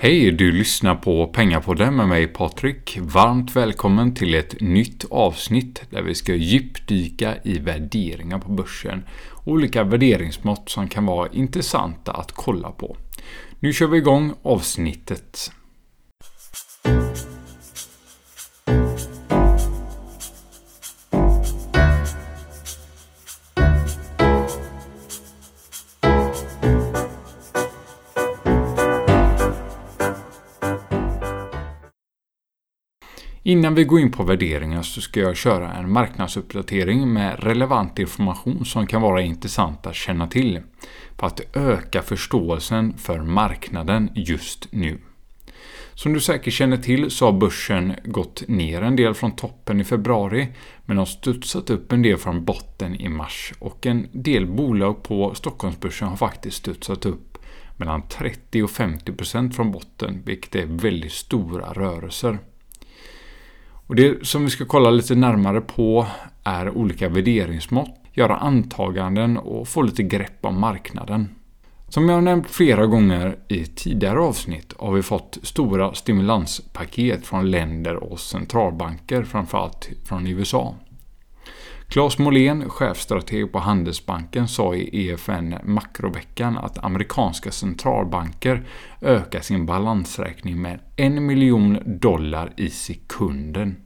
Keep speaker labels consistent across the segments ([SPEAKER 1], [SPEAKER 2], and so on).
[SPEAKER 1] Hej, du lyssnar på Pengapodden med mig Patrik. Varmt välkommen till ett nytt avsnitt där vi ska djupdyka i värderingar på börsen. Olika värderingsmått som kan vara intressanta att kolla på. Nu kör vi igång avsnittet. Innan vi går in på värderingar så ska jag köra en marknadsuppdatering med relevant information som kan vara intressant att känna till för att öka förståelsen för marknaden just nu. Som du säkert känner till så har börsen gått ner en del från toppen i februari men har studsat upp en del från botten i mars och en del bolag på Stockholmsbörsen har faktiskt studsat upp mellan 30 och 50% från botten vilket är väldigt stora rörelser. Och Det som vi ska kolla lite närmare på är olika värderingsmått, göra antaganden och få lite grepp om marknaden. Som jag har nämnt flera gånger i tidigare avsnitt har vi fått stora stimulanspaket från länder och centralbanker, framförallt från USA. Claes Molén, chefstrateg på Handelsbanken, sa i EFN Makroveckan att amerikanska centralbanker ökar sin balansräkning med en miljon dollar i sekunden.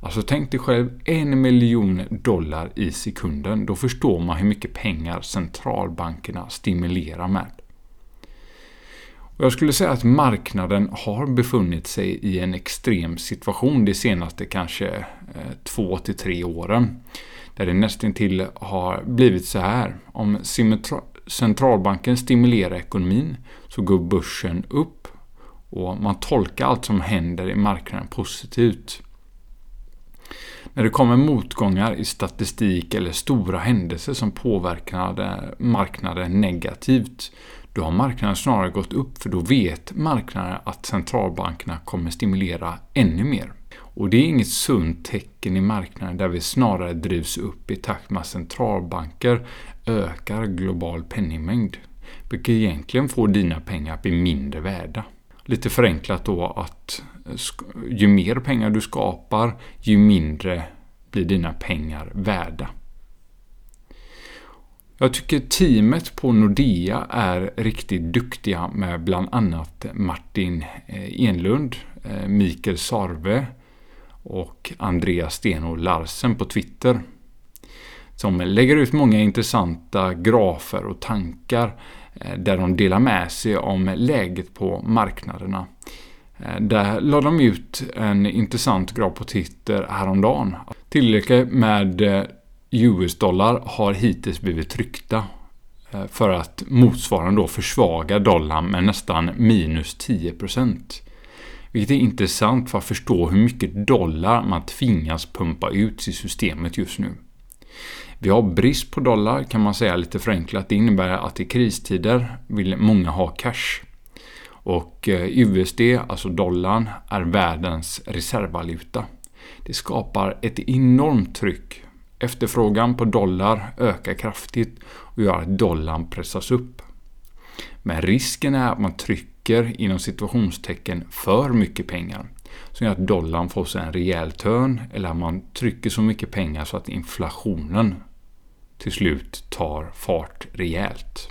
[SPEAKER 1] Alltså tänk dig själv en miljon dollar i sekunden. Då förstår man hur mycket pengar centralbankerna stimulerar med. Och jag skulle säga att marknaden har befunnit sig i en extrem situation de senaste kanske eh, två till tre åren. Där det nästintill har blivit så här. Om centralbanken stimulerar ekonomin så går börsen upp och man tolkar allt som händer i marknaden positivt. När det kommer motgångar i statistik eller stora händelser som påverkar marknaden negativt, då har marknaden snarare gått upp för då vet marknaden att centralbankerna kommer stimulera ännu mer. Och det är inget sunt tecken i marknaden där vi snarare drivs upp i takt med att centralbanker ökar global penningmängd. Vilket egentligen får dina pengar att bli mindre värda. Lite förenklat då att ju mer pengar du skapar, ju mindre blir dina pengar värda. Jag tycker teamet på Nordea är riktigt duktiga med bland annat Martin eh, Enlund, eh, Mikael Sarve och Andreas Steno Larsen på Twitter. Som lägger ut många intressanta grafer och tankar eh, där de delar med sig om läget på marknaderna. Eh, där la de ut en intressant graf på Twitter häromdagen. Tillräckligt med eh, US-dollar har hittills blivit tryckta för att motsvarande då försvaga dollarn med nästan minus 10%. Vilket är intressant för att förstå hur mycket dollar man tvingas pumpa ut i systemet just nu. Vi har brist på dollar kan man säga lite förenklat. Det innebär att i kristider vill många ha cash. Och eh, USD, alltså dollarn, är världens reservvaluta. Det skapar ett enormt tryck. Efterfrågan på dollar ökar kraftigt och gör att dollarn pressas upp. Men risken är att man trycker inom situationstecken för mycket pengar. Som gör att dollarn får sig en rejäl törn eller att man trycker så mycket pengar så att inflationen till slut tar fart rejält.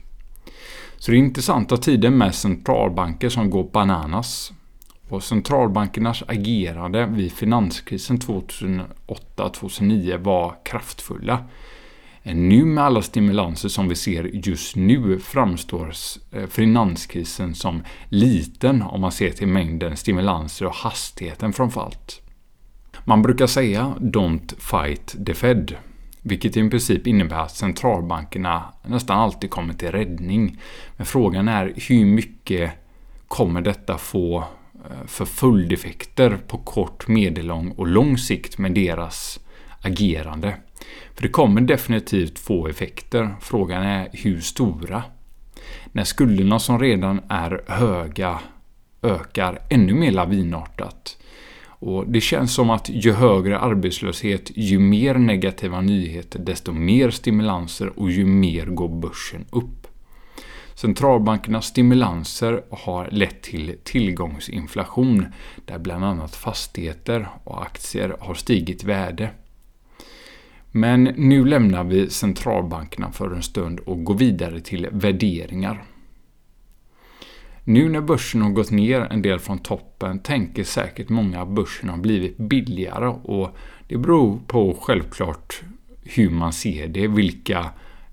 [SPEAKER 1] Så det är intressanta tider med centralbanker som går bananas. Och centralbankernas agerande vid finanskrisen 2008-2009 var kraftfulla. Nu med alla stimulanser som vi ser just nu framstår eh, finanskrisen som liten om man ser till mängden stimulanser och hastigheten framförallt. Man brukar säga “Don't fight the Fed” vilket i princip innebär att centralbankerna nästan alltid kommer till räddning. Men frågan är hur mycket kommer detta få eh, för följdeffekter på kort, medellång och lång sikt med deras agerande. För det kommer definitivt få effekter. Frågan är hur stora. När skulderna som redan är höga ökar ännu mer lavinartat. Och Det känns som att ju högre arbetslöshet, ju mer negativa nyheter, desto mer stimulanser och ju mer går börsen upp. Centralbankernas stimulanser har lett till tillgångsinflation där bland annat fastigheter och aktier har stigit i värde. Men nu lämnar vi centralbankerna för en stund och går vidare till värderingar. Nu när börsen har gått ner en del från toppen tänker säkert många att börsen har blivit billigare och det beror på självklart hur man ser det, vilka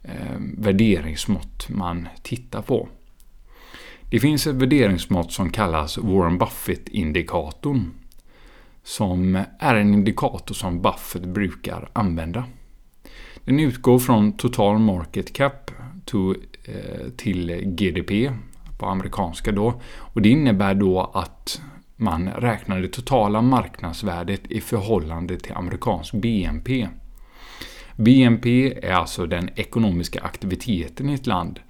[SPEAKER 1] eh, värderingsmått man tittar på. Det finns ett värderingsmått som kallas Warren Buffett-indikatorn som är en indikator som Buffett brukar använda. Den utgår från total market cap to, eh, till GDP på amerikanska då. Och det innebär då att man räknar det totala marknadsvärdet i förhållande till amerikansk BNP. BNP är alltså den ekonomiska aktiviteten i ett land.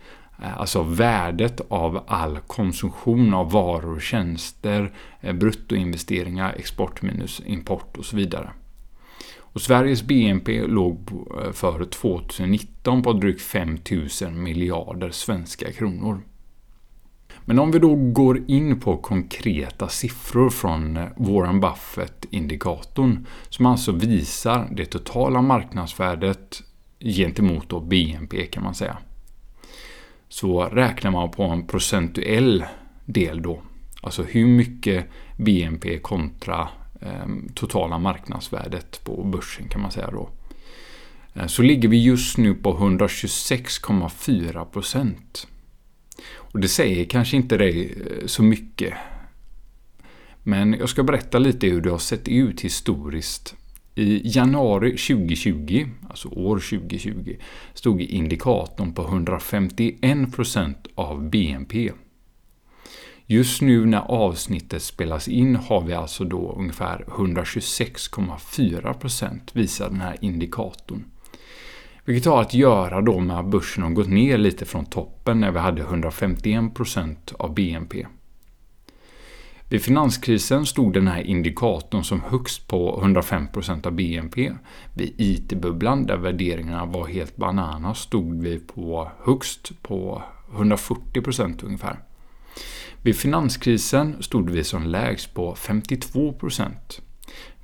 [SPEAKER 1] Eh, alltså värdet av all konsumtion av varor och tjänster, eh, bruttoinvesteringar, export minus import och så vidare. Och Sveriges BNP låg eh, för 2019 på drygt 5 000 miljarder svenska kronor. Men om vi då går in på konkreta siffror från Warren Buffett-indikatorn som alltså visar det totala marknadsvärdet gentemot då BNP kan man säga. Så räknar man på en procentuell del då. Alltså hur mycket BNP kontra eh, totala marknadsvärdet på börsen kan man säga då. Eh, så ligger vi just nu på 126,4 procent. Och det säger kanske inte dig eh, så mycket. Men jag ska berätta lite hur det har sett ut historiskt. I januari 2020, alltså år 2020, stod indikatorn på 151% av BNP. Just nu när avsnittet spelas in har vi alltså då ungefär 126,4% visar den här indikatorn. Vilket har att göra då med att börsen har gått ner lite från toppen när vi hade 151% av BNP. Vid finanskrisen stod den här indikatorn som högst på 105% av BNP. Vid IT-bubblan, där värderingarna var helt bananas, stod vi på högst på 140% ungefär. Vid finanskrisen stod vi som lägst på 52%,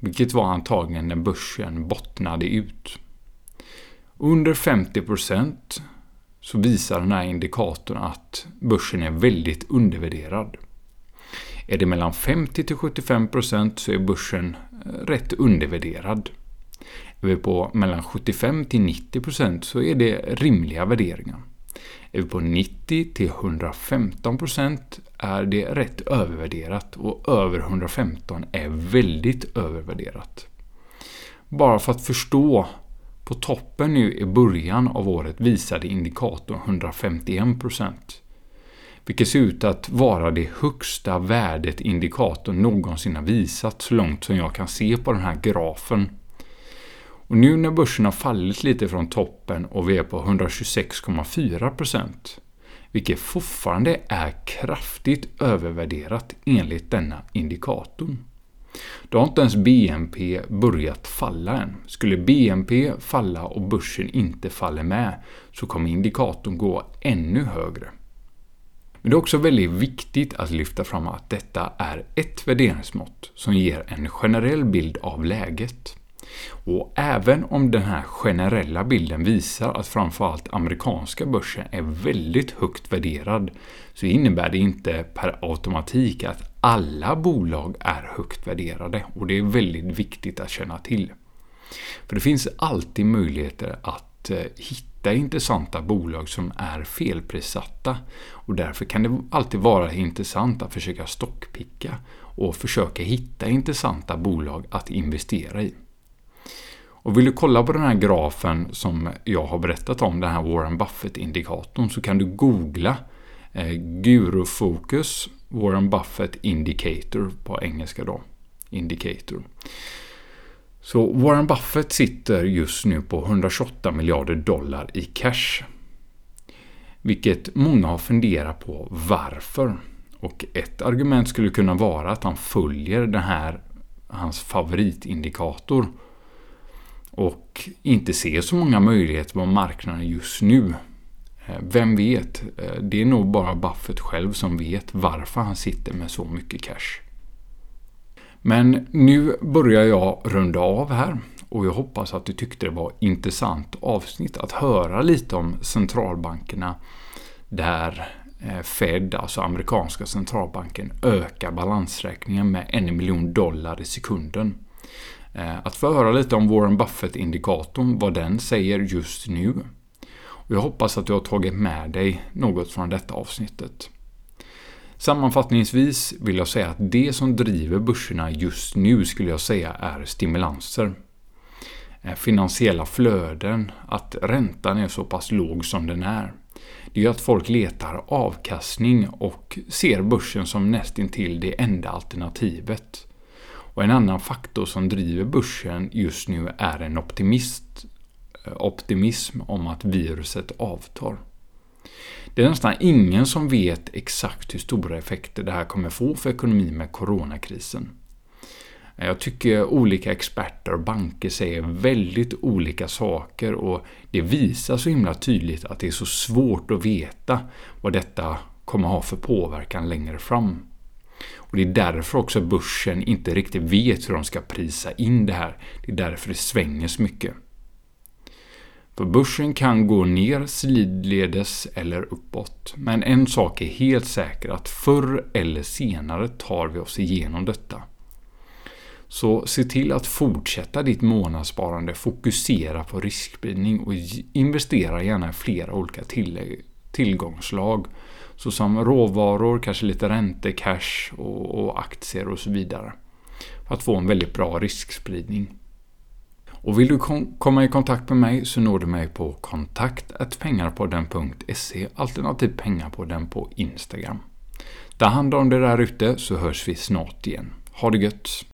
[SPEAKER 1] vilket var antagligen när börsen bottnade ut. Under 50% så visar den här indikatorn att börsen är väldigt undervärderad. Är det mellan 50 75% så är börsen eh, rätt undervärderad. Är vi på mellan 75 90% så är det rimliga värderingar. Är vi på 90 115% är det rätt övervärderat och över 115 är väldigt övervärderat. Bara för att förstå på toppen nu i början av året visade indikatorn 151%. Vilket ser ut att vara det högsta värdet indikatorn någonsin har visat så långt som jag kan se på den här grafen. Och nu när börsen har fallit lite från toppen och vi är på 126,4% vilket fortfarande är kraftigt övervärderat enligt denna indikatorn. Då har inte ens BNP börjat falla än. Skulle BNP falla och börsen inte faller med så kommer indikatorn gå ännu högre. Men det är också väldigt viktigt att lyfta fram att detta är ett värderingsmått som ger en generell bild av läget. Och även om den här generella bilden visar att framförallt amerikanska börsen är väldigt högt värderad så innebär det inte per automatik att alla bolag är högt värderade och det är väldigt viktigt att känna till. För det finns alltid möjligheter att eh, hitta hitta intressanta bolag som är felprissatta och därför kan det alltid vara intressant att försöka stockpicka och försöka hitta intressanta bolag att investera i. Och vill du kolla på den här grafen som jag har berättat om, den här Warren Buffett-indikatorn, så kan du googla eh, Gurufocus Warren Buffett Indicator på engelska då. Indicator. Så Warren Buffett sitter just nu på 128 miljarder dollar i cash. Vilket många har funderat på varför. Och ett argument skulle kunna vara att han följer den här, hans favoritindikator och inte ser så många möjligheter på marknaden just nu. Eh, vem vet? Eh, det är nog bara Buffett själv som vet varför han sitter med så mycket cash. Men nu börjar jag runda av här och jag hoppas att du tyckte det var intressant avsnitt att höra lite om centralbankerna där eh, Fed, alltså amerikanska centralbanken, ökar balansräkningen med en miljon dollar i sekunden. Eh, att få höra lite om Warren Buffett-indikatorn, vad den säger just nu. Och jag hoppas att du har tagit med dig något från detta avsnittet. Sammanfattningsvis vill jag säga att det som driver börserna just nu skulle jag säga är stimulanser. Finansiella flöden, att räntan är så pass låg som den är. Det gör att folk letar avkastning och ser börsen som nästintill det enda alternativet. Och en annan faktor som driver börsen just nu är en optimist, eh, optimism om att viruset avtar. Det är nästan ingen som vet exakt hur stora effekter det här kommer få för ekonomin med coronakrisen. Jag tycker olika experter och banker säger väldigt olika saker och det visar så himla tydligt att det är så svårt att veta vad detta kommer ha för påverkan längre fram. Och Det är därför också börsen inte riktigt vet hur de ska prisa in det här. Det är därför det svänger så mycket. För börsen kan gå ner sidledes eller uppåt. Men en sak är helt säker att förr eller senare tar vi oss igenom detta. Så se till att fortsätta ditt månadssparande, fokusera på riskspridning och investera gärna i flera olika tillgångslag. Såsom råvaror, kanske lite ränte, cash och, och aktier och så vidare. För att få en väldigt bra riskspridning. Och vill du komma i kontakt med mig så når du mig på kontakt.pengarpodden.se alternativt pengarpodden på Instagram. Ta hand om det där ute så hörs vi snart igen. Ha det gött!